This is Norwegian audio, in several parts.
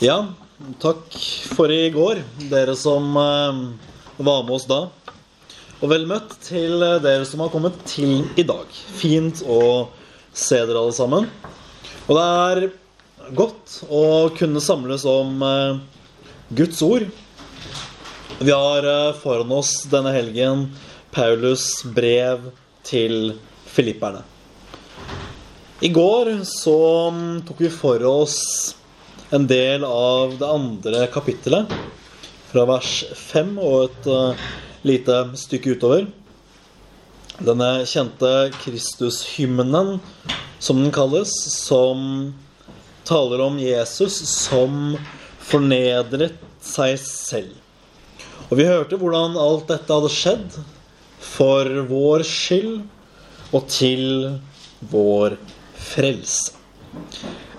Ja, takk for i går, dere som eh, var med oss da. Og vel møtt til dere som har kommet til i dag. Fint å se dere alle sammen. Og det er godt å kunne samles om eh, Guds ord. Vi har eh, foran oss denne helgen Paulus' brev til filipperne. I går så mm, tok vi for oss en del av det andre kapittelet, fra vers 5 og et uh, lite stykke utover. Denne kjente Kristushymnen, som den kalles, som taler om Jesus som fornedret seg selv. Og vi hørte hvordan alt dette hadde skjedd for vår skyld og til vår frelse.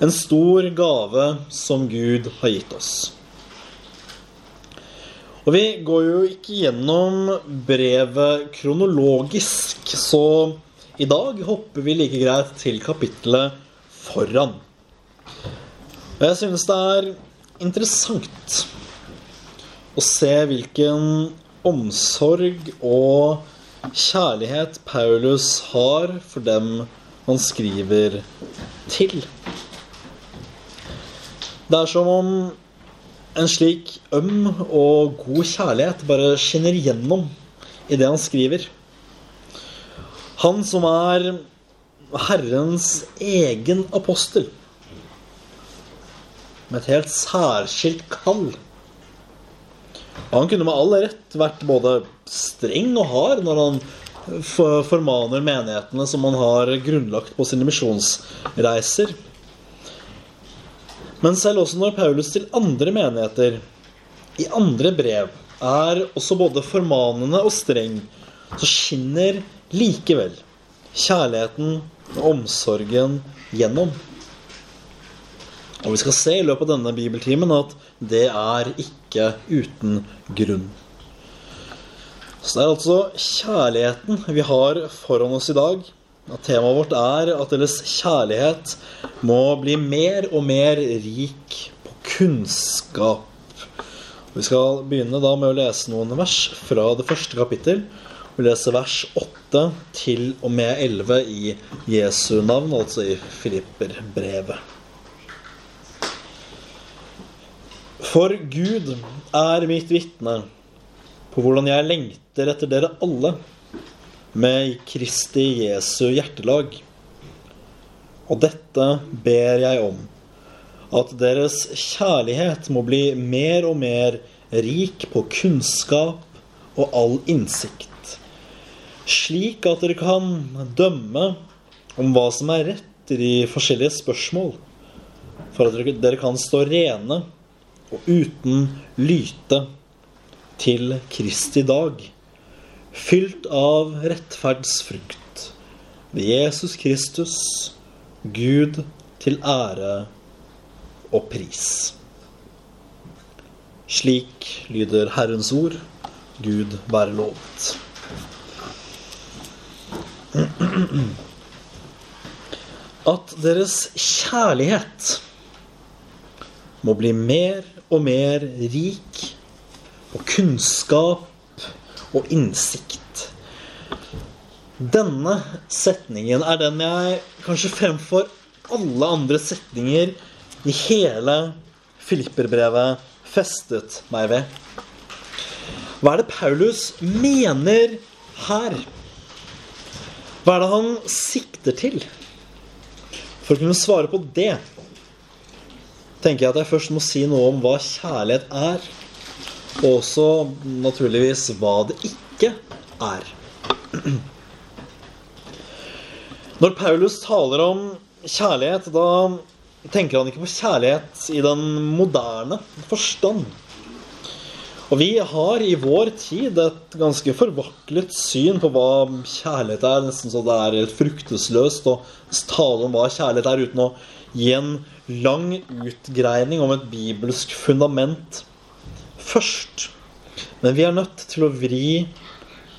En stor gave som Gud har gitt oss. Og vi går jo ikke gjennom brevet kronologisk, så i dag hopper vi like greit til kapittelet foran. Og jeg synes det er interessant å se hvilken omsorg og kjærlighet Paulus har for dem han skriver til. Det er som om en slik øm og god kjærlighet bare skinner gjennom i det han skriver. Han som er Herrens egen apostel, med et helt særskilt kall. Han kunne med all rett vært både streng og hard når han formaner menighetene som han har grunnlagt på sine misjonsreiser. Men selv også når Paulus til andre menigheter, i andre brev, er også både formanende og streng, så skinner likevel kjærligheten og omsorgen gjennom. Og vi skal se i løpet av denne bibeltimen at det er ikke uten grunn. Så det er altså kjærligheten vi har foran oss i dag. Temaet vårt er at deres kjærlighet må bli mer og mer rik på kunnskap. Vi skal begynne da med å lese noen vers fra det første kapittel. Vi leser vers 8 til og med 11 i Jesu navn, altså i Filipperbrevet. For Gud er mitt vitne på hvordan jeg lengter etter dere alle med Kristi Jesu hjertelag. Og dette ber jeg om, at deres kjærlighet må bli mer og mer rik på kunnskap og all innsikt, slik at dere kan dømme om hva som er rett i de forskjellige spørsmål, for at dere kan stå rene og uten lyte til Kristi dag, fylt av rettferdsfrukt ved Jesus Kristus, Gud til ære og pris. Slik lyder Herrens ord. Gud være lovet. At deres kjærlighet må bli mer og mer rik på kunnskap og innsikt. Denne setningen er den jeg kanskje fremfor alle andre setninger i hele Filipperbrevet festet meg ved. Hva er det Paulus mener her? Hva er det han sikter til? For å kunne svare på det tenker jeg at jeg først må si noe om hva kjærlighet er. Og også naturligvis hva det ikke er. Når Paulus taler om kjærlighet, da tenker han ikke på kjærlighet i den moderne forstand. Og vi har i vår tid et ganske forvaklet syn på hva kjærlighet er. Nesten så det er fruktesløst å tale om hva kjærlighet er, uten å gi en lang utgreining om et bibelsk fundament først. Men vi er nødt til å vri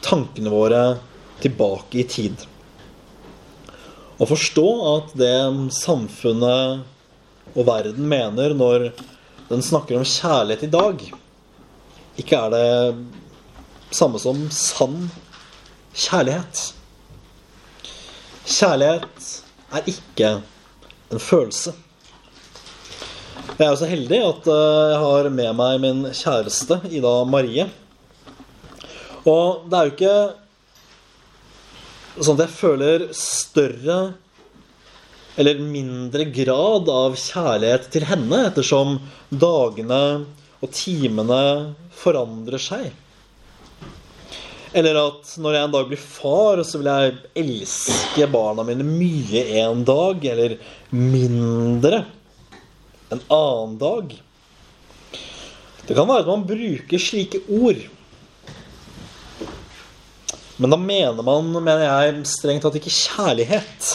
tankene våre tilbake i tid. å forstå at det samfunnet og verden mener når den snakker om kjærlighet i dag, ikke er det samme som sann kjærlighet. Kjærlighet er ikke en følelse. Jeg er jo så heldig at eh, jeg har med meg min kjæreste, Ida Marie. Og det er jo ikke sånn at jeg føler større eller mindre grad av kjærlighet til henne ettersom dagene og timene forandrer seg. Eller at når jeg en dag blir far, så vil jeg elske barna mine mye en dag, eller mindre en annen dag. Det kan være at man bruker slike ord. Men da mener man, mener jeg, strengt tatt ikke kjærlighet.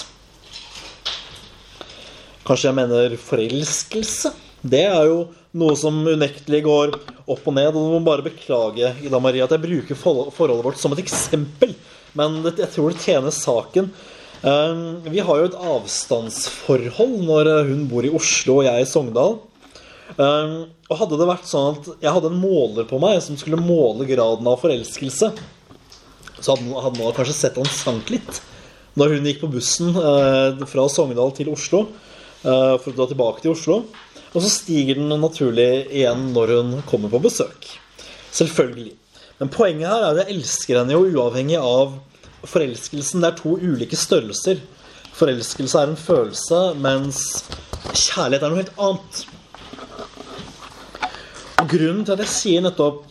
Kanskje jeg mener forelskelse. Det er jo noe som unektelig går opp og ned. Og du må bare beklage Ida Marie, at jeg bruker forholdet vårt som et eksempel. Men jeg tror det tjener saken. Ehm, vi har jo et avstandsforhold når hun bor i Oslo og jeg i Sogndal. Ehm, og hadde det vært sånn at jeg hadde en måler på meg som skulle måle graden av forelskelse, så hadde man kanskje sett han sank litt når hun gikk på bussen eh, fra Sogndal til Oslo eh, for å dra tilbake til Oslo. Og så stiger den naturlig igjen når hun kommer på besøk. Selvfølgelig. Men poenget her er at jeg elsker henne jo uavhengig av forelskelsen. Det er to ulike størrelser. Forelskelse er en følelse, mens kjærlighet er noe helt annet. Og Grunnen til at jeg sier nettopp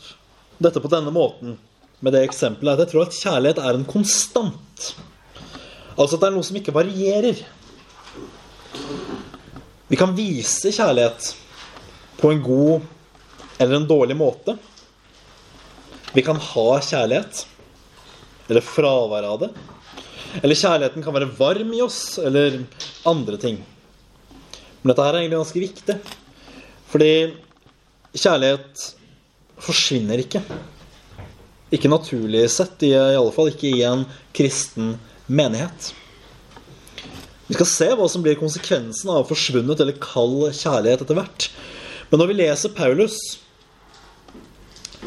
dette på denne måten, med det eksempelet, er at jeg tror at kjærlighet er en konstant. Altså at det er noe som ikke varierer. Vi kan vise kjærlighet på en god eller en dårlig måte. Vi kan ha kjærlighet, eller fraværet av det. Eller kjærligheten kan være varm i oss, eller andre ting. Men dette her er egentlig ganske viktig. Fordi kjærlighet forsvinner ikke. Ikke naturlig sett, i, i alle fall ikke i en kristen menighet. Vi skal se hva som blir konsekvensen av forsvunnet eller kald kjærlighet etter hvert. Men når vi leser Paulus,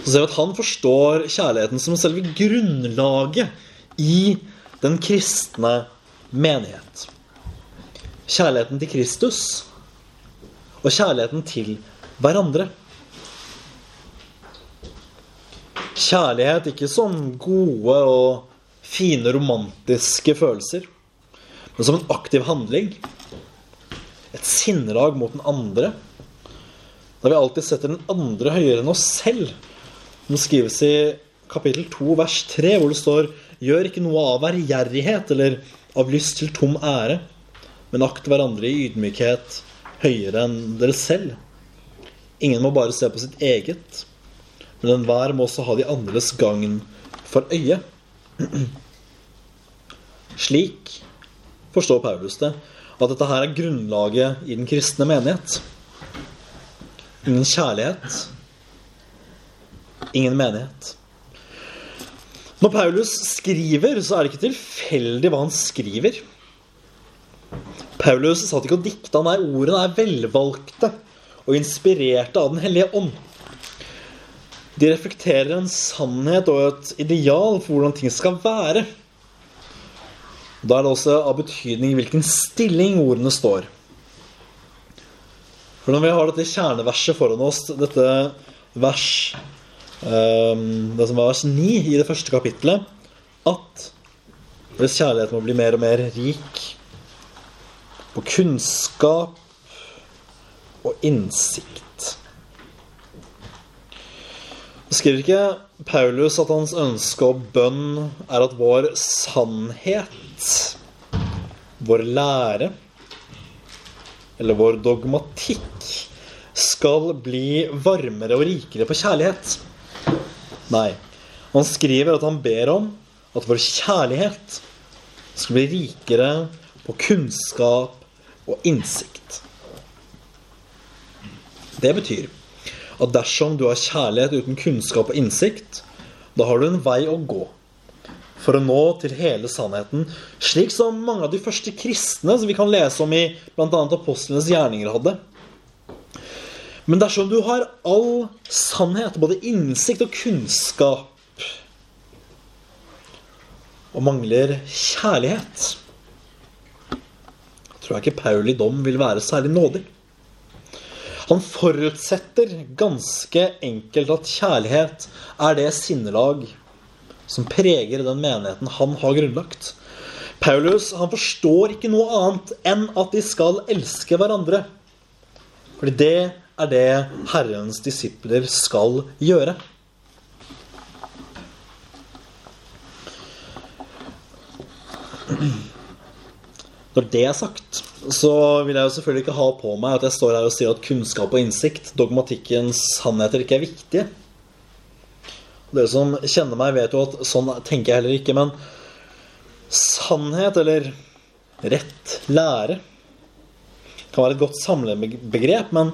så ser vi at han forstår kjærligheten som selve grunnlaget i den kristne menighet. Kjærligheten til Kristus og kjærligheten til hverandre. Kjærlighet ikke som gode og fine romantiske følelser men som en aktiv handling. Et sinnelag mot den andre. Da vi alltid setter den andre høyere enn oss selv. Det skrives i kapittel 2 vers 3, hvor det står Gjør ikke noe av ærgjerrighet eller av lyst til tom ære, men akt hverandre i ydmykhet høyere enn dere selv. Ingen må bare se på sitt eget, men enhver må også ha de andres gagn for øye. Slik forstår Paulus det, at dette her er grunnlaget i den kristne menighet. Ingen kjærlighet, ingen menighet. Når Paulus skriver, så er det ikke tilfeldig hva han skriver. Paulus satt ikke og dikta. Nei, ordene er velvalgte og inspirerte av Den hellige ånd. De reflekterer en sannhet og et ideal for hvordan ting skal være. Da er det også av betydning hvilken stilling ordene står. For når vi har dette kjerneverset foran oss, dette vers Det som var vers 9 i det første kapittelet, at deres kjærlighet må bli mer og mer rik på kunnskap og innsikt. Skriver ikke Paulus at hans ønske og bønn er at vår sannhet, vår lære eller vår dogmatikk skal bli varmere og rikere på kjærlighet? Nei. Han skriver at han ber om at vår kjærlighet skal bli rikere på kunnskap og innsikt. Det betyr at dersom du har kjærlighet uten kunnskap og innsikt, da har du en vei å gå for å nå til hele sannheten, slik som mange av de første kristne som vi kan lese om i bl.a. apostlenes gjerninger hadde. Men dersom du har all sannhet, både innsikt og kunnskap, og mangler kjærlighet, tror jeg ikke Paul i dom vil være særlig nådig. Han forutsetter ganske enkelt at kjærlighet er det sinnelag som preger den menigheten han har grunnlagt. Paulus han forstår ikke noe annet enn at de skal elske hverandre. Fordi det er det Herrens disipler skal gjøre. Når det er sagt, så vil jeg jo selvfølgelig ikke ha på meg at jeg står her og sier at kunnskap og innsikt, dogmatikkens sannheter, ikke er viktige. Dere som kjenner meg, vet jo at sånn tenker jeg heller ikke. Men sannhet, eller rett lære, kan være et godt samlebegrep. Men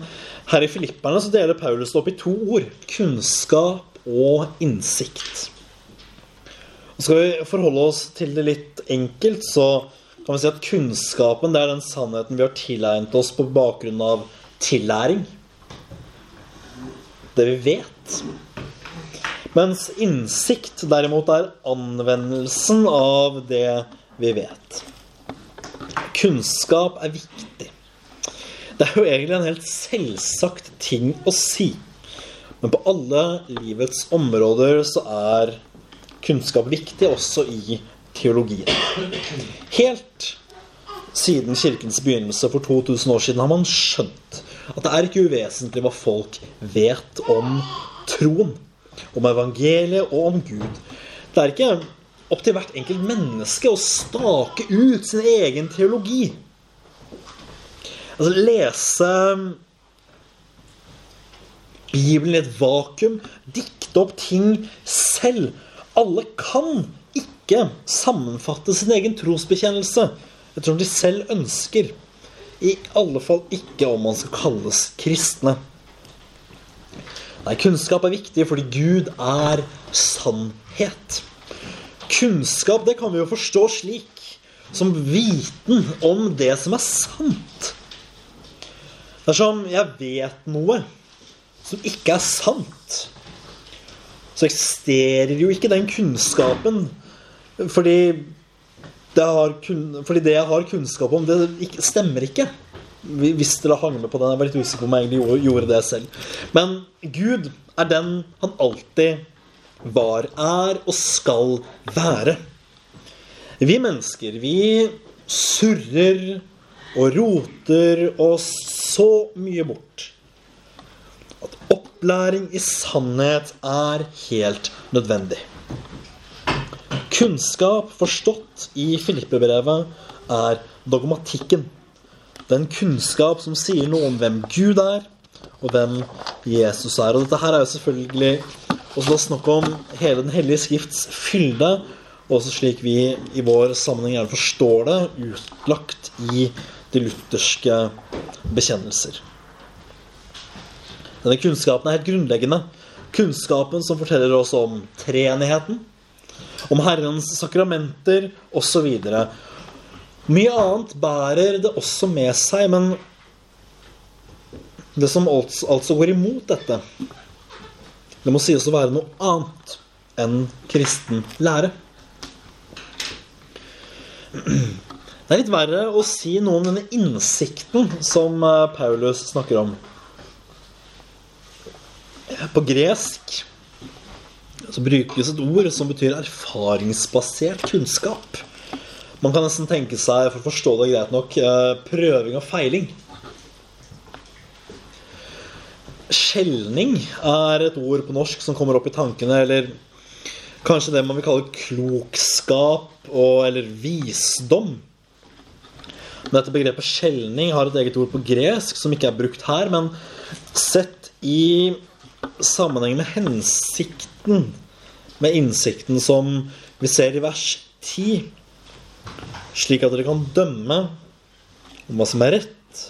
her i Filipperne så deler Paulus det opp i to ord. Kunnskap og innsikt. Og skal vi forholde oss til det litt enkelt, så kan vi si at kunnskapen det er den sannheten vi har tilegnet oss på bakgrunn av tillæring. Det vi vet. Mens innsikt derimot er anvendelsen av det vi vet. Kunnskap er viktig. Det er jo egentlig en helt selvsagt ting å si. Men på alle livets områder så er kunnskap viktig, også i teologien. Helt siden kirkens begynnelse for 2000 år siden har man skjønt at det er ikke uvesentlig hva folk vet om troen, om evangeliet og om Gud. Det er ikke opp til hvert enkelt menneske å stake ut sin egen teologi. Altså lese Bibelen i et vakuum, dikte opp ting selv. Alle kan ikke sammenfatte sin egen trosbekjennelse ettersom de selv ønsker. I alle fall ikke om man skal kalles kristne. Nei, kunnskap er viktig fordi Gud er sannhet. Kunnskap det kan vi jo forstå slik som viten om det som er sant. Dersom jeg vet noe som ikke er sant, så eksisterer jo ikke den kunnskapen fordi det, kun, fordi det jeg har kunnskap om, det stemmer ikke. Hvis dere hang med på den. Jeg var litt usikker på om jeg egentlig gjorde det selv. Men Gud er den han alltid var, er og skal være. Vi mennesker, vi surrer og roter oss så mye bort at opplæring i sannhet er helt nødvendig. Kunnskap forstått i Filippe-brevet er dogmatikken. Den kunnskap som sier noe om hvem Gud er, og hvem Jesus er. Og dette her er jo selvfølgelig også da snakk om hele Den hellige skrifts fylde, også slik vi i vår sammenheng gjerne forstår det, utlagt i de lutherske bekjennelser. Denne kunnskapen er helt grunnleggende. Kunnskapen som forteller oss om treenigheten, om Herrens sakramenter osv. Mye annet bærer det også med seg, men det som altså går imot dette, det må sies å være noe annet enn kristen lære. Det er litt verre å si noe om denne innsikten som eh, Paulus snakker om. På gresk så brukes et ord som betyr erfaringsbasert kunnskap. Man kan nesten tenke seg, for å forstå det greit nok, eh, prøving og feiling. Skjelning er et ord på norsk som kommer opp i tankene, eller kanskje det man vil kalle klokskap og, eller visdom. Dette begrepet skjelning har et eget ord på gresk som ikke er brukt her, men sett i sammenheng med hensikten med innsikten som vi ser i vers 10, slik at dere kan dømme om hva som er rett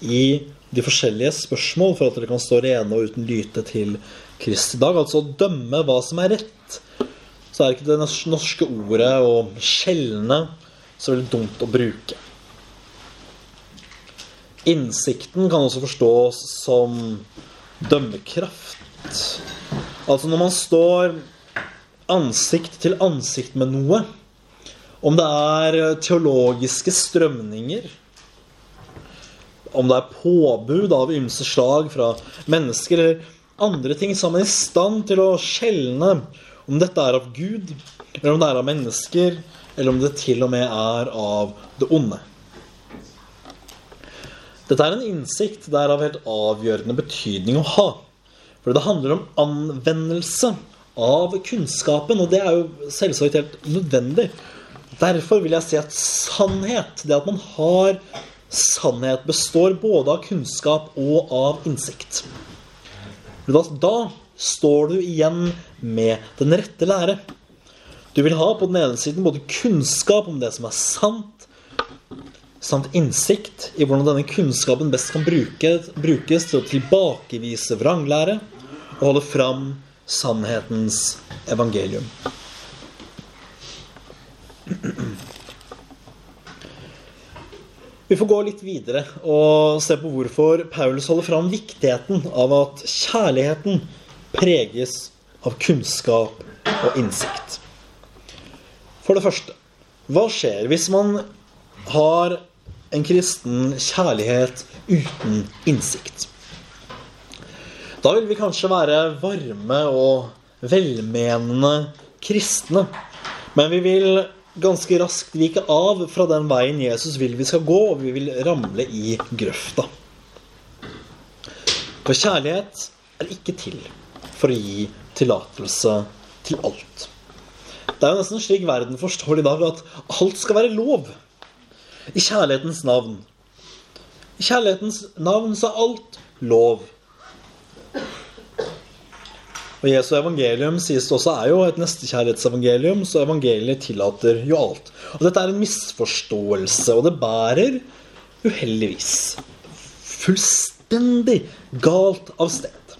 i de forskjellige spørsmål, for at dere kan stå rene og uten lyte til Kristi dag. Altså å dømme hva som er rett. Så er ikke det norske ordet å skjelne så veldig dumt å bruke. Innsikten kan også forstås som dømmekraft. Altså når man står ansikt til ansikt med noe, om det er teologiske strømninger, om det er påbud av ymse slag fra mennesker eller andre ting, så er i stand til å skjelne om dette er av Gud, eller om det er av mennesker, eller om det til og med er av det onde. Dette er en innsikt det er av helt avgjørende betydning å ha. For det handler om anvendelse av kunnskapen, og det er jo selvsagt helt nødvendig. Derfor vil jeg si at sannhet, det at man har sannhet, består både av kunnskap og av innsikt. Da står du igjen med den rette lære. Du vil ha på den ene siden både kunnskap om det som er sant, samt innsikt i hvordan denne kunnskapen best kan brukes, til å tilbakevise vranglære og holde fram sannhetens evangelium. Vi får gå litt videre og se på hvorfor Paulus holder fram viktigheten av at kjærligheten preges av kunnskap og innsikt. For det første, hva skjer hvis man har en kristen kjærlighet uten innsikt? Da vil vi kanskje være varme og velmenende kristne. Men vi vil ganske raskt vike av fra den veien Jesus vil vi skal gå, og vi vil ramle i grøfta. For kjærlighet er ikke til for å gi tillatelse til alt. Det er jo nesten slik verden forstår i dag, at alt skal være lov. I kjærlighetens navn. I kjærlighetens navn så er alt lov. Og Jesu evangelium sies det også er jo et nestekjærlighetsevangelium, så evangeliet tillater jo alt. Og dette er en misforståelse, og det bærer uheldigvis fullstendig galt av sted.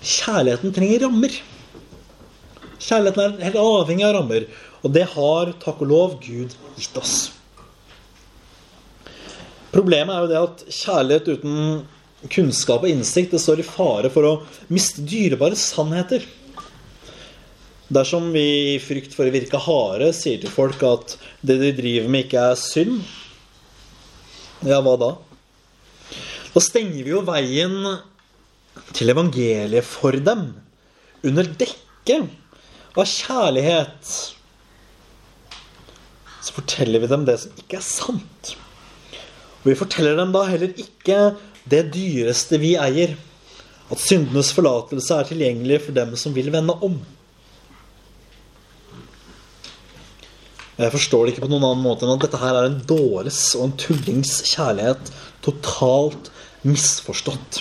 Kjærligheten trenger rammer. Kjærligheten er helt avhengig av rammer, og det har, takk og lov, Gud gitt oss. Problemet er jo det at kjærlighet uten kunnskap og innsikt det står i fare for å miste dyrebare sannheter. Dersom vi i frykt for å virke harde sier til folk at det de driver med, ikke er synd, ja, hva da? Da stenger vi jo veien til evangeliet for dem. Under dekke av kjærlighet så forteller vi dem det som ikke er sant. Vi forteller dem da heller ikke det dyreste vi eier. At syndenes forlatelse er tilgjengelig for dem som vil vende om. Jeg forstår det ikke på noen annen måte enn at dette her er en dåres og en tullings kjærlighet. Totalt misforstått.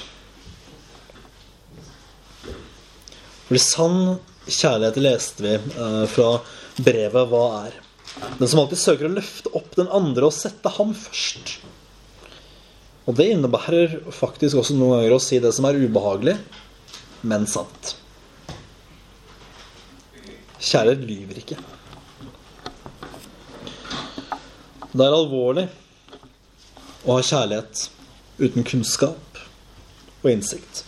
Fordi sann kjærlighet leste vi eh, fra brevet Hva er? Den som alltid søker å løfte opp den andre og sette ham først. Og det innebærer faktisk også noen ganger å si det som er ubehagelig, men sant. Kjærlighet lyver ikke. Det er alvorlig å ha kjærlighet uten kunnskap og innsikt.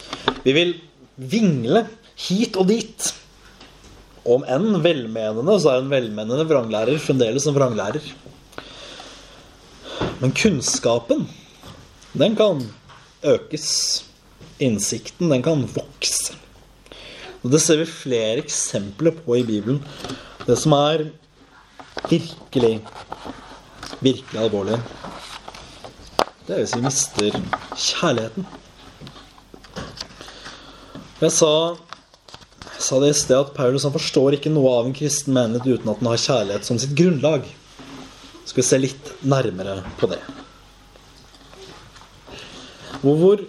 Vi vil vingle hit og dit. Om enn velmenende, så er en velmenende vranglærer fremdeles en vranglærer. Men kunnskapen den kan økes. Innsikten, den kan vokse. Og Det ser vi flere eksempler på i Bibelen. Det som er virkelig, virkelig alvorlig, det er hvis vi mister kjærligheten. Jeg sa, jeg sa det i sted at Paulus han forstår ikke noe av en kristen menighet uten at den har kjærlighet som sitt grunnlag. Skal vi se litt nærmere på det. Og hvor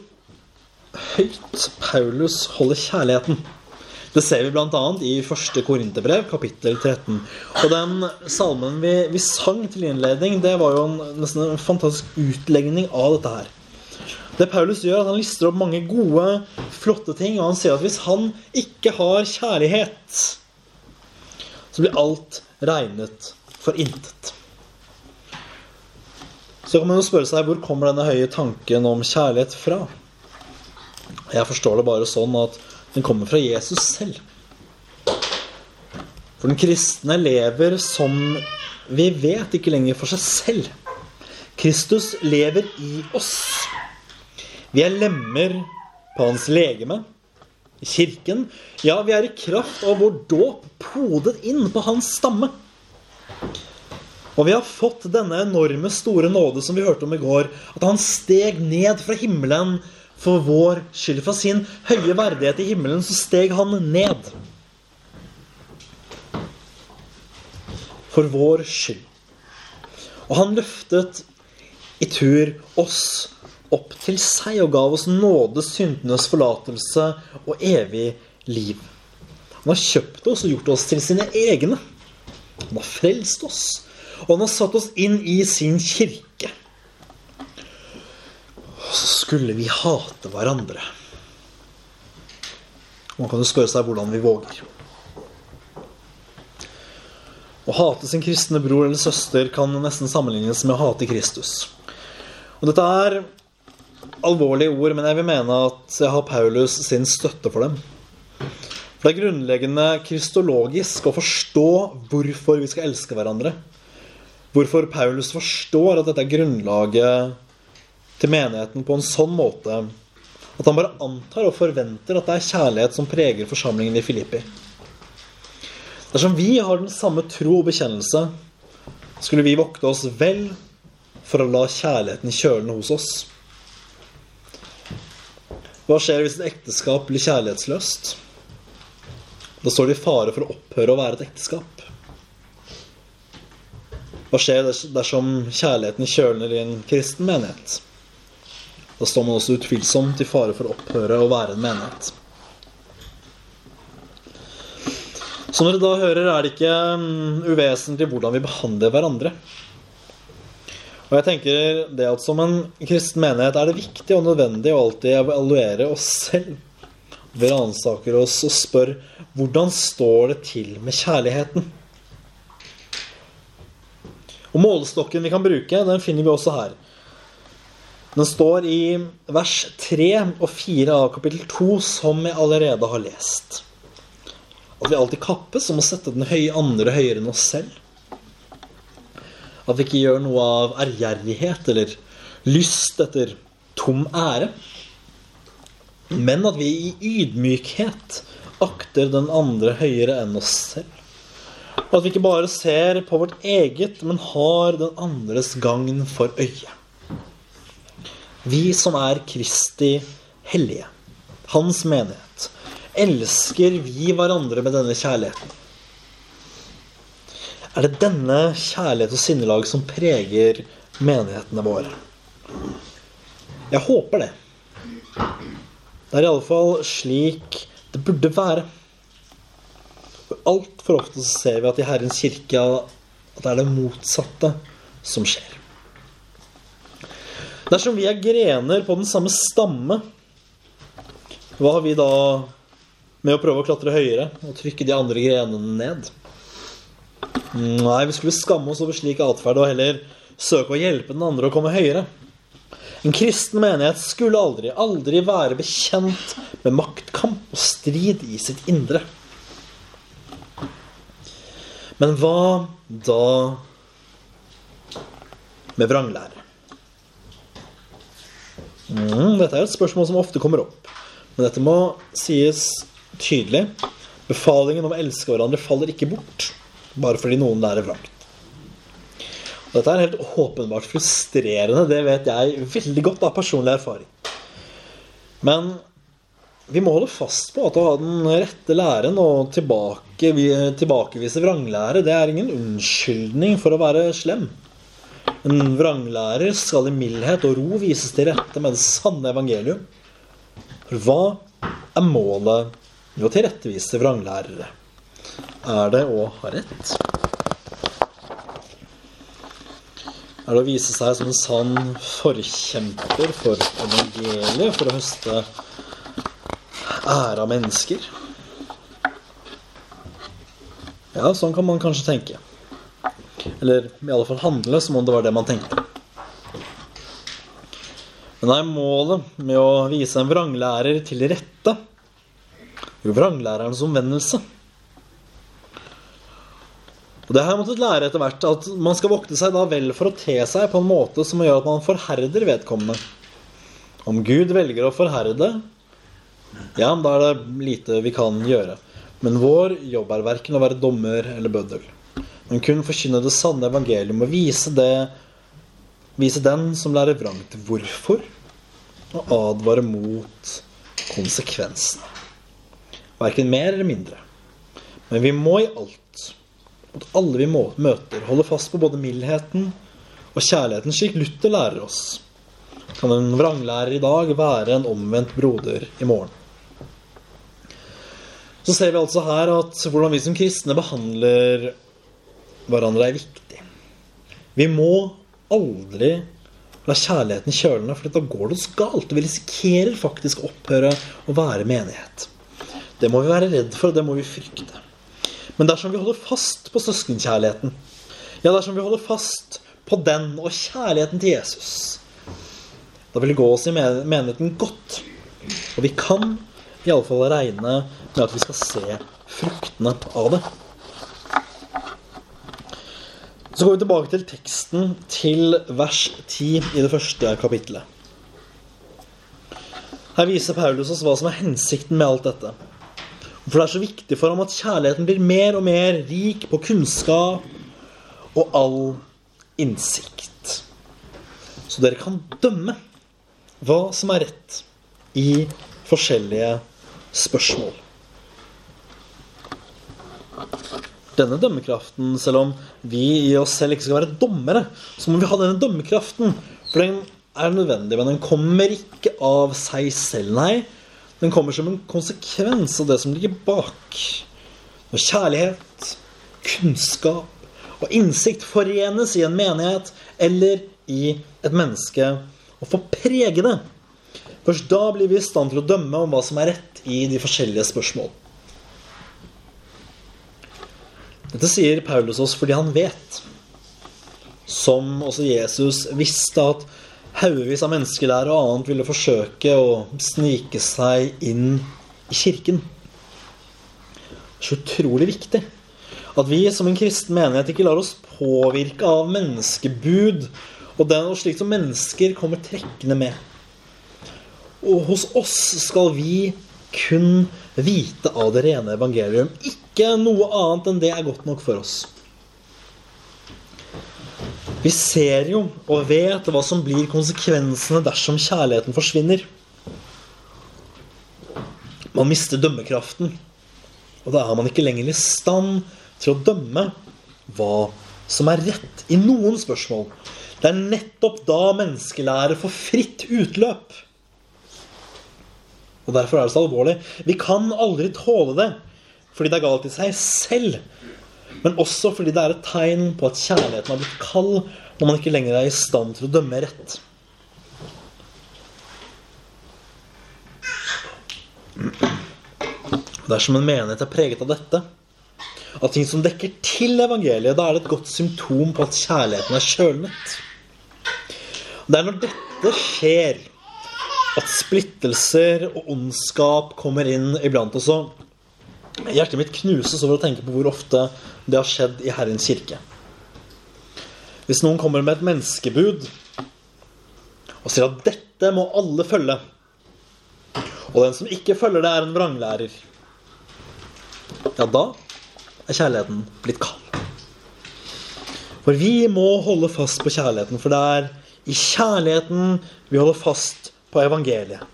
høyt Paulus holder kjærligheten. Det ser vi bl.a. i første Korinterbrev, kapittel 13. Og den salmen vi, vi, sang til innledning, det var jo en, nesten en fantastisk utlegning av dette her. Det Paulus gjør, at han lister opp mange gode, flotte ting. Og han sier at hvis han ikke har kjærlighet, så blir alt regnet for intet. Så kan man jo spørre seg hvor kommer denne høye tanken om kjærlighet fra? Jeg forstår det bare sånn at den kommer fra Jesus selv. For den kristne lever som vi vet, ikke lenger for seg selv. Kristus lever i oss. Vi er lemmer på hans legeme, i kirken. Ja, vi er i kraft av vår dåp podet inn på hans stamme. Og vi har fått denne enorme, store nåde som vi hørte om i går. At han steg ned fra himmelen for vår skyld. Fra sin høye verdighet i himmelen så steg han ned. For vår skyld. Og han løftet i tur oss opp til seg og gav oss nåde, syndenes forlatelse og evig liv. Han har kjøpt oss og gjort oss til sine egne. Han har frelst oss og han har satt oss inn i sin kirke. Og så skulle vi hate hverandre. Man kan jo spørre seg hvordan vi våger. Å hate sin kristne bror eller søster kan nesten sammenlignes med å hate Kristus. Og Dette er alvorlige ord, men jeg vil mene at jeg har Paulus sin støtte for dem. For det er grunnleggende kristologisk å forstå hvorfor vi skal elske hverandre. Hvorfor Paulus forstår at dette er grunnlaget til menigheten på en sånn måte at han bare antar og forventer at det er kjærlighet som preger forsamlingen i Filippi. Dersom vi har den samme tro og bekjennelse, skulle vi vokte oss vel for å la kjærligheten kjøle hos oss. Hva skjer hvis et ekteskap blir kjærlighetsløst? Da står det i fare for å opphøre å være et ekteskap. Hva skjer dersom kjærligheten kjølner i en kristen menighet? Da står man også utvilsomt i fare for å opphøre å være en menighet. Så når dere da hører, er det ikke mm, uvesentlig hvordan vi behandler hverandre. Og jeg tenker det at Som en kristen menighet er det viktig og nødvendig å alltid evaluere oss selv. Vi ransaker oss og spør hvordan står det til med kjærligheten. Og målestokken vi kan bruke, den finner vi også her. Den står i vers 3 og 4 av kapittel 2, som jeg allerede har lest. At vi alltid kappes om å sette den høye andre høyere enn oss selv. At vi ikke gjør noe av ærgjerrighet eller lyst etter tom ære. Men at vi i ydmykhet akter den andre høyere enn oss selv. Og at vi ikke bare ser på vårt eget, men har den andres gagn for øye. Vi som er Kristi hellige, Hans menighet, elsker vi hverandre med denne kjærligheten. Er det denne kjærlighet og sinnelag som preger menighetene våre? Jeg håper det. Det er iallfall slik det burde være. Altfor ofte så ser vi at i Herrens kirke at det er det motsatte som skjer. Dersom vi er grener på den samme stamme, hva har vi da med å prøve å klatre høyere og trykke de andre grenene ned? Nei, vi skulle skamme oss over slik atferd og heller søke å hjelpe den andre å komme høyere. En kristen menighet skulle aldri, aldri være bekjent med maktkamp og strid i sitt indre. Men hva da med vranglære? Mm, dette er et spørsmål som ofte kommer opp. Men dette må sies tydelig. Befalingen om å elske hverandre faller ikke bort bare fordi noen lærer vrangt. Og Dette er helt åpenbart frustrerende. Det vet jeg veldig godt av personlig erfaring. Men vi må holde fast på at å ha den rette læren og tilbake, tilbakevise vranglære, det er ingen unnskyldning for å være slem. En vranglærer skal i mildhet og ro vises til rette med det sanne evangelium. For hva er målet med å tilrettevise vranglærere? Er det å ha rett? Er det å vise seg som en sann forkjemper for evangeliet, for å høste ære av mennesker. Ja, sånn kan man kanskje tenke. Eller i alle fall handle som om det var det man tenkte. Men er målet med å vise en vranglærer til rette jo vranglærerens omvendelse? Og det har jeg måttet lære etter hvert, at man skal vokte seg da vel for å te seg på en måte som gjør at man forherder vedkommende. Om Gud velger å forherde, ja, da er det lite vi kan gjøre. Men vår jobb er verken å være dommer eller bøddel, men kun forkynne det sanne evangelium og vise, det, vise den som lærer vrangt hvorfor, og advare mot konsekvensene. Verken mer eller mindre. Men vi må i alt, mot alle vi møter, holde fast på både mildheten og kjærligheten, slik Luther lærer oss. Kan en vranglærer i dag være en omvendt broder i morgen? Så ser vi altså her at hvordan vi som kristne behandler hverandre, er viktig. Vi må aldri la kjærligheten kjøle ned, for da går det oss galt. Vi risikerer faktisk å opphøre å være menighet. Det må vi være redd for, og det må vi frykte. Men dersom vi holder fast på søskenkjærligheten, ja, dersom vi holder fast på den og kjærligheten til Jesus, da vil det gå oss i menigheten godt. Og vi kan iallfall regne med at vi skal se fruktene av det. Så går vi tilbake til teksten til vers 10 i det første kapittelet. Her viser Paulus oss hva som er hensikten med alt dette. For det er så viktig for ham at kjærligheten blir mer og mer rik på kunnskap og all innsikt. Så dere kan dømme hva som er rett i forskjellige spørsmål. Denne dømmekraften, selv om vi i oss selv ikke skal være dommere, så må vi ha denne dømmekraften. For den er nødvendig, men den kommer ikke av seg selv, nei. Den kommer som en konsekvens av det som ligger bak. Når kjærlighet, kunnskap og innsikt forenes i en menighet eller i et menneske og får prege det, først da blir vi i stand til å dømme om hva som er rett i de forskjellige spørsmål. Dette sier Paulus oss fordi han vet, som også Jesus visste, at haugevis av menneskelære og annet ville forsøke å snike seg inn i kirken. Det er så utrolig viktig at vi som en kristen menighet ikke lar oss påvirke av menneskebud og, den, og slik som mennesker kommer trekkende med. Og hos oss skal vi kun vite av det rene evangelium. Ikke noe annet enn det er godt nok for oss. Vi ser jo og vet hva som blir konsekvensene dersom kjærligheten forsvinner. Man mister dømmekraften, og da er man ikke lenger i stand til å dømme hva som er rett i noen spørsmål. Det er nettopp da menneskelæret får fritt utløp. Og Derfor er det så alvorlig. Vi kan aldri tåle det fordi det er galt i seg selv. Men også fordi det er et tegn på at kjærligheten har blitt kald når man ikke lenger er i stand til å dømme rett. Dersom en menighet er preget av dette, av ting som dekker til evangeliet, da er det et godt symptom på at kjærligheten er kjølnet. Det er når dette skjer, at splittelser og ondskap kommer inn iblant også. Hjertet mitt knuses over å tenke på hvor ofte det har skjedd i Herrens kirke. Hvis noen kommer med et menneskebud og sier at 'dette må alle følge', og den som ikke følger det, er en vranglærer, ja, da er kjærligheten blitt kald. For vi må holde fast på kjærligheten, for det er i kjærligheten vi holder fast på evangeliet.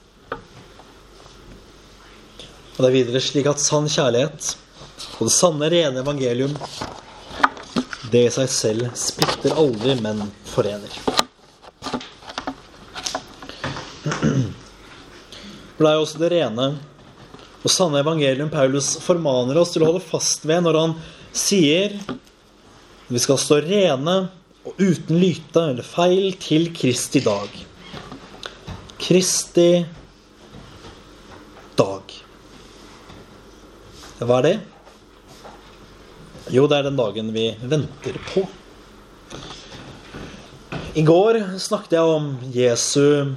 Og det er videre slik at sann kjærlighet og det sanne, rene evangelium, det i seg selv splitter aldri, men forener. For det er jo også det rene og sanne evangelium Paulus formaner oss til å holde fast ved når han sier vi skal stå rene og uten lyte eller feil til Kristi dag. Kristi dag. Hva er det? Jo, det er den dagen vi venter på. I går snakket jeg om Jesu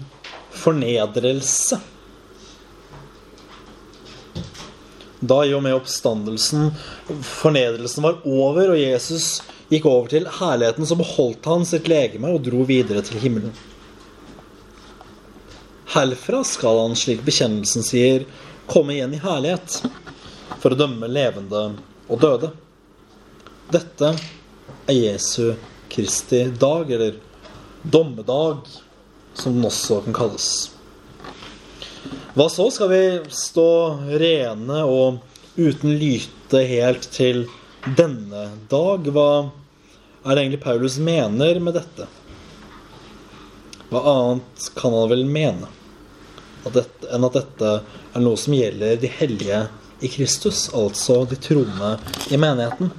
fornedrelse. Da i og med oppstandelsen fornedrelsen var over, og Jesus gikk over til herligheten, så beholdt han sitt legeme og dro videre til himmelen. Herfra skal han, slik bekjennelsen sier, komme igjen i herlighet for å dømme levende og døde. Dette er Jesu Kristi dag, eller dommedag, som den også kan kalles. Hva så? Skal vi stå rene og uten lyte helt til denne dag? Hva er det egentlig Paulus mener med dette? Hva annet kan han vel mene at dette, enn at dette er noe som gjelder de hellige i Kristus, altså de troende i menigheten?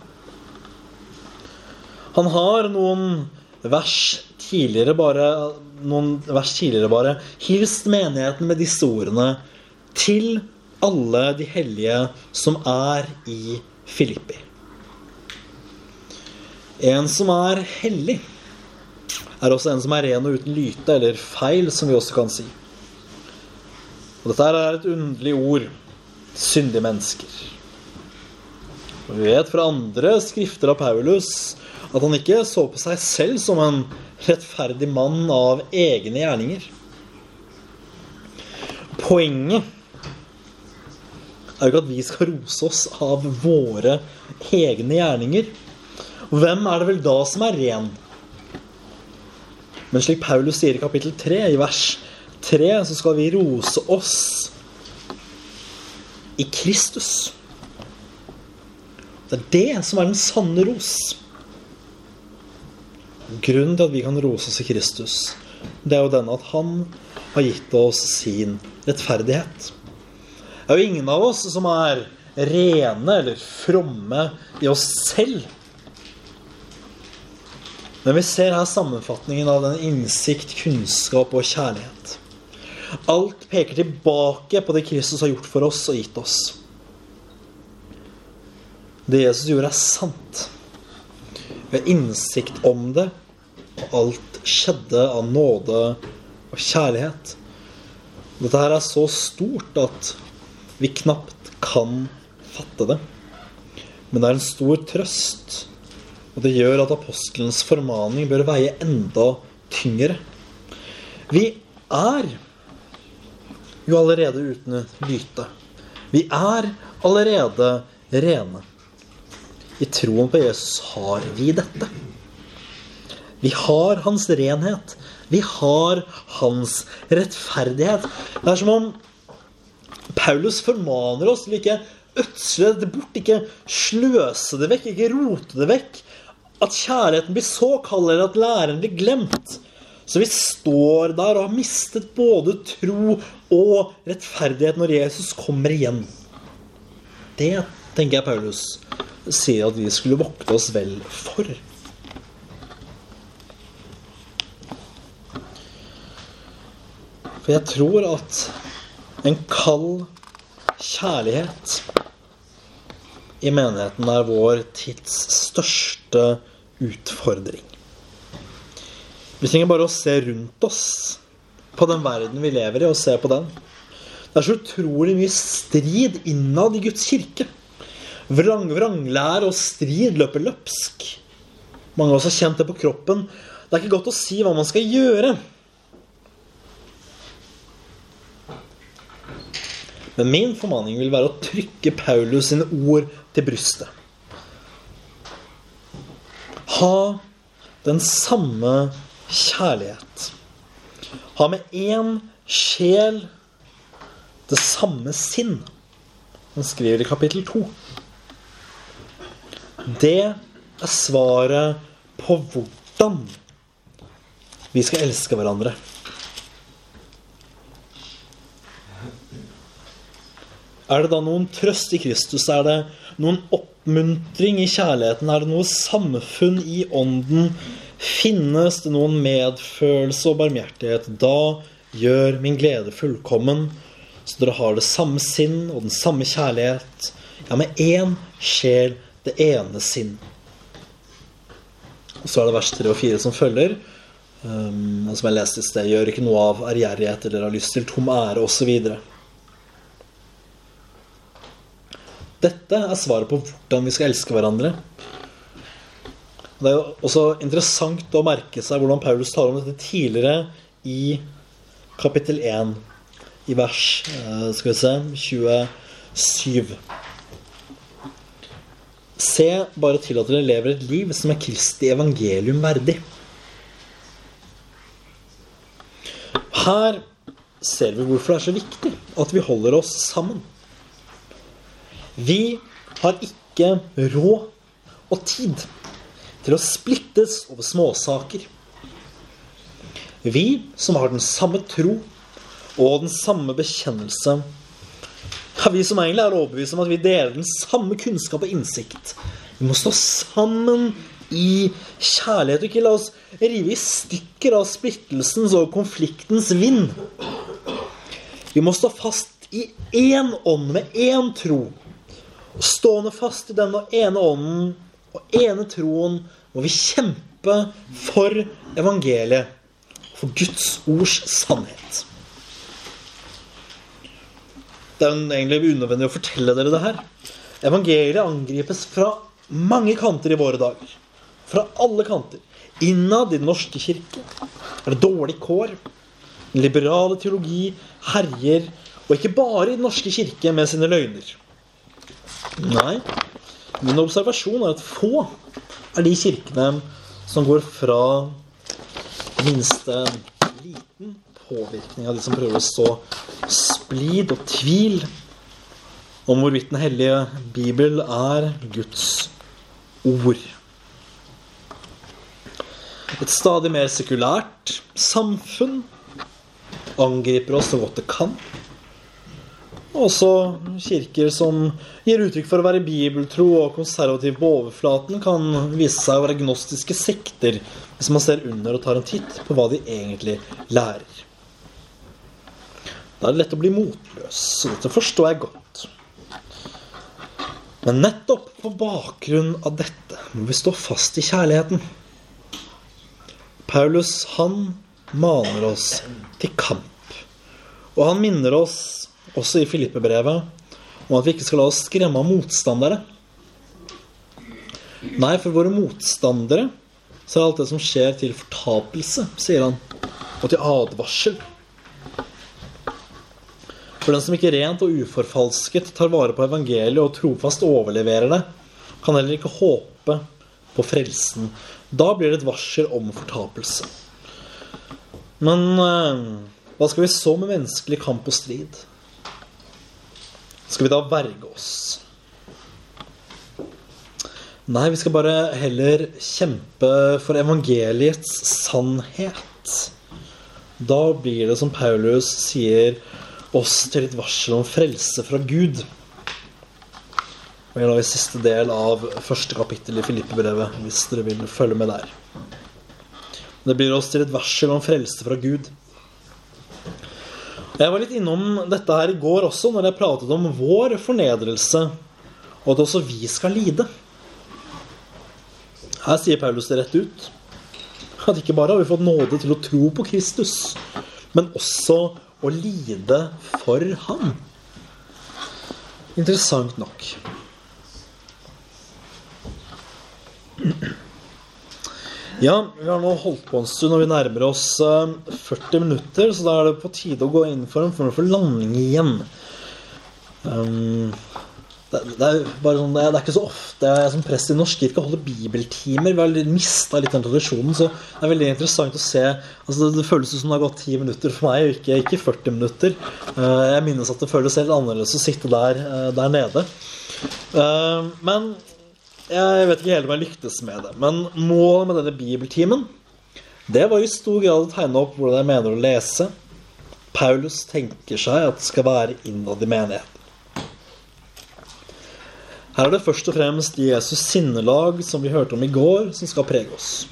Han har noen vers tidligere bare noen vers tidligere bare hilst menigheten med disse ordene til alle de hellige som er i Filippi. En som er hellig, er også en som er ren og uten lyte, eller feil, som vi også kan si. Og dette er et underlig ord syndige mennesker. Og vi vet fra andre skrifter av Paulus at han ikke så på seg selv som en rettferdig mann av egne gjerninger. Poenget er jo ikke at vi skal rose oss av våre egne gjerninger. Hvem er det vel da som er ren? Men slik Paulus sier i kapittel 3, i vers 3, så skal vi rose oss i Kristus. Det er det som er den sanne ros. Grunnen til at vi kan rose oss i Kristus, det er jo den at han har gitt oss sin rettferdighet. Det er jo ingen av oss som er rene eller fromme i oss selv. Men vi ser her sammenfatningen av den innsikt, kunnskap og kjærlighet. Alt peker tilbake på det Kristus har gjort for oss og gitt oss. Det Jesus gjorde, er sant. Vi har innsikt om det, og alt skjedde av nåde og kjærlighet. Dette her er så stort at vi knapt kan fatte det. Men det er en stor trøst, og det gjør at apostelens formaning bør veie enda tyngre. Vi er jo allerede uten lyte. Vi er allerede rene. I troen på Jesus har vi dette. Vi har hans renhet. Vi har hans rettferdighet. Det er som om Paulus formaner oss til ikke ødsle det bort, ikke sløse det vekk, ikke rote det vekk. At kjærligheten blir så kald, eller at læreren blir glemt. Så vi står der og har mistet både tro og rettferdighet når Jesus kommer igjen. Det tenker jeg Paulus sier at vi skulle vokte oss vel for. For jeg tror at en kald kjærlighet i menigheten er vår tids største utfordring. Vi trenger bare å se rundt oss på den verden vi lever i, og se på den. Det er så utrolig mye strid innad i Guds kirke. Vrang, vranglære og strid løper løpsk. Mange av oss har kjent det på kroppen. Det er ikke godt å si hva man skal gjøre. Men min formaning vil være å trykke Paulus sine ord til brystet. Ha den samme kjærlighet. Ha med én sjel det samme sinn. Han skriver i kapittel to. Det er svaret på hvordan vi skal elske hverandre. Er det da noen trøst i Kristus? Er det noen oppmuntring i kjærligheten? Er det noe samfunn i ånden? Finnes det noen medfølelse og barmhjertighet? Da gjør min glede fullkommen, så dere har det samme sinn og den samme kjærlighet. Ja, med én sjel det ene sinn. Og så er det vers 3 og 4 som følger. Um, som jeg leste i sted. Gjør ikke noe av ærgjerrighet eller har lyst til tom ære osv. Dette er svaret på hvordan vi skal elske hverandre. Det er jo også interessant å merke seg hvordan Paulus taler om dette tidligere i kapittel 1, i vers eh, skal vi se, 27. Se bare til at dere lever et liv som er Kristi evangelium verdig. Her ser vi hvorfor det er så viktig at vi holder oss sammen. Vi har ikke råd og tid til å splittes over småsaker. Vi som har den samme tro og den samme bekjennelse, ja, vi som egentlig er overbevist om at vi deler den samme kunnskap og innsikt. Vi må stå sammen i kjærlighet og ikke la oss rive i stykker av splittelsens og konfliktens vind. Vi må stå fast i én ånd med én tro. Stående fast i denne ene ånden og ene troen må vi kjempe for evangeliet, for Guds ords sannhet. Det er egentlig unødvendig å fortelle dere det her. Evangeliet angripes fra mange kanter i våre dager. Fra alle kanter. Innad i Den norske kirke er det dårlig kår. Den liberale teologi herjer, og ikke bare i Den norske kirke med sine løgner. Nei, Min observasjon er at få er de kirkene som går fra minste liten påvirkning av de som prøver å så splid og tvil om hvorvidt Den hellige bibel er Guds ord. Et stadig mer sekulært samfunn angriper oss så godt det kan. Også kirker som gir uttrykk for å være bibeltro og konservativ på overflaten, kan vise seg å være gnostiske sekter hvis man ser under og tar en titt på hva de egentlig lærer. Da er det lett å bli motløs, så dette forstår jeg godt. Men nettopp på bakgrunn av dette må vi stå fast i kjærligheten. Paulus, han maner oss til kamp. Og han minner oss også i Filippe-brevet, om at vi ikke skal la oss skremme av motstandere. Nei, for våre motstandere så er alt det som skjer, til fortapelse, sier han, og til advarsel. For den som ikke rent og uforfalsket tar vare på evangeliet og trofast overleverer det, kan heller ikke håpe på frelsen. Da blir det et varsel om fortapelse. Men eh, hva skal vi så med menneskelig kamp og strid? Skal vi da verge oss? Nei, vi skal bare heller kjempe for evangeliets sannhet. Da blir det, som Paulus sier, oss til et varsel om frelse fra Gud. Vi lar i siste del av første kapittel i Filippe-brevet, hvis dere vil følge med der. Det blir oss til et varsel om frelse fra Gud. Jeg var litt innom dette her i går også, når jeg pratet om vår fornedrelse, og at også vi skal lide. Her sier Paulus det rett ut. At ikke bare har vi fått nåde til å tro på Kristus, men også å lide for ham. Interessant nok. Ja, vi har nå holdt på en stund, og vi nærmer oss 40 eh, minutter. Så da er det på tide å gå inn for en form for landing igjen. Um, det, det, er bare sånn, det er, det er ikke så ofte jeg som prest i Norsk kirke holder bibeltimer. Vi har mista litt den tradisjonen, så det er veldig interessant å se. Altså, det, føles som det har gått 10 minutter for meg, ikke, ikke 40 minutter. Uh, jeg minnes at det føles helt annerledes å sitte der, uh, der nede. Uh, men jeg vet ikke helt om jeg lyktes med det. Men målet med denne bibeltimen det var i stor grad å tegne opp hvordan jeg mener å lese. Paulus tenker seg at det skal være innad i menigheten. Her er det først og fremst Jesus' sinnelag, som vi hørte om i går, som skal prege oss.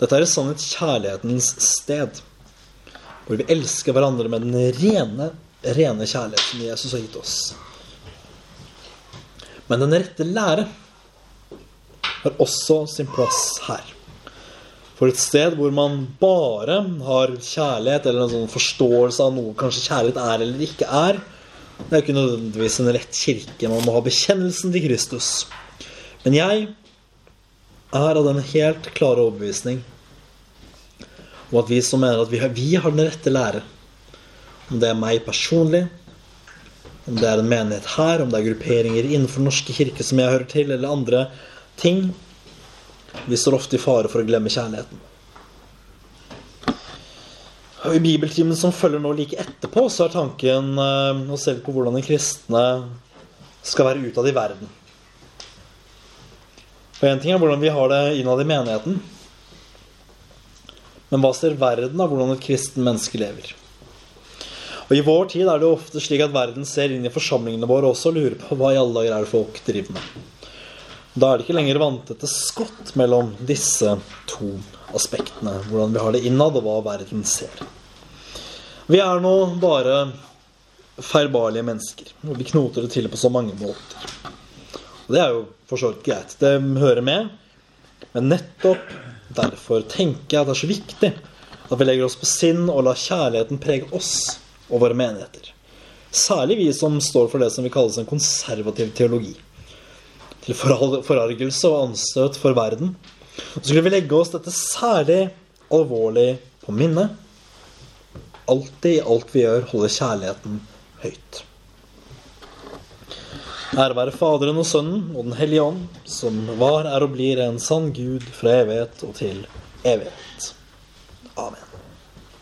Dette er i sannhet kjærlighetens sted, hvor vi elsker hverandre med den rene, rene kjærligheten Jesus har gitt oss. Men den rette lære har også sin plass her. For et sted hvor man bare har kjærlighet, eller en sånn forståelse av noe kanskje kjærlighet er eller ikke er, det er jo ikke nødvendigvis en rett kirke. Man må ha bekjennelsen til Kristus. Men jeg er av den helt klare overbevisning om at vi som mener at vi har, vi har den rette lære, om det er meg personlig, om det er en menighet her, om det er grupperinger innenfor Den norske kirke som jeg hører til, eller andre ting Vi står ofte i fare for å glemme kjærligheten. Og I bibeltimen som følger nå like etterpå, så er tanken eh, å se på hvordan de kristne skal være utad i verden. Og Én ting er hvordan vi har det innad i menigheten. Men hva ser verden av hvordan et kristen menneske lever? Og I vår tid er det jo ofte slik at verden ser inn i forsamlingene våre også og lurer på hva i alle dager er det folk driver med. Da er det ikke lenger vanntette skott mellom disse to aspektene. Hvordan vi har det innad, og hva verden ser. Vi er nå bare feilbarlige mennesker. Og vi knoter det til på så mange måter. Og det er jo for så vidt greit. Det hører med. Men nettopp derfor tenker jeg at det er så viktig at vi legger oss på sinn og lar kjærligheten prege oss og våre menigheter. Særlig vi som står for det som vil kalles en konservativ teologi. Til forargelse og anstøt for verden. Så skulle vi legge oss dette særlig alvorlig på minnet. Alltid i alt vi gjør, holde kjærligheten høyt. Ære være Faderen og Sønnen og Den hellige ånd, som var, er og blir en sann Gud fra evighet og til evighet. Amen.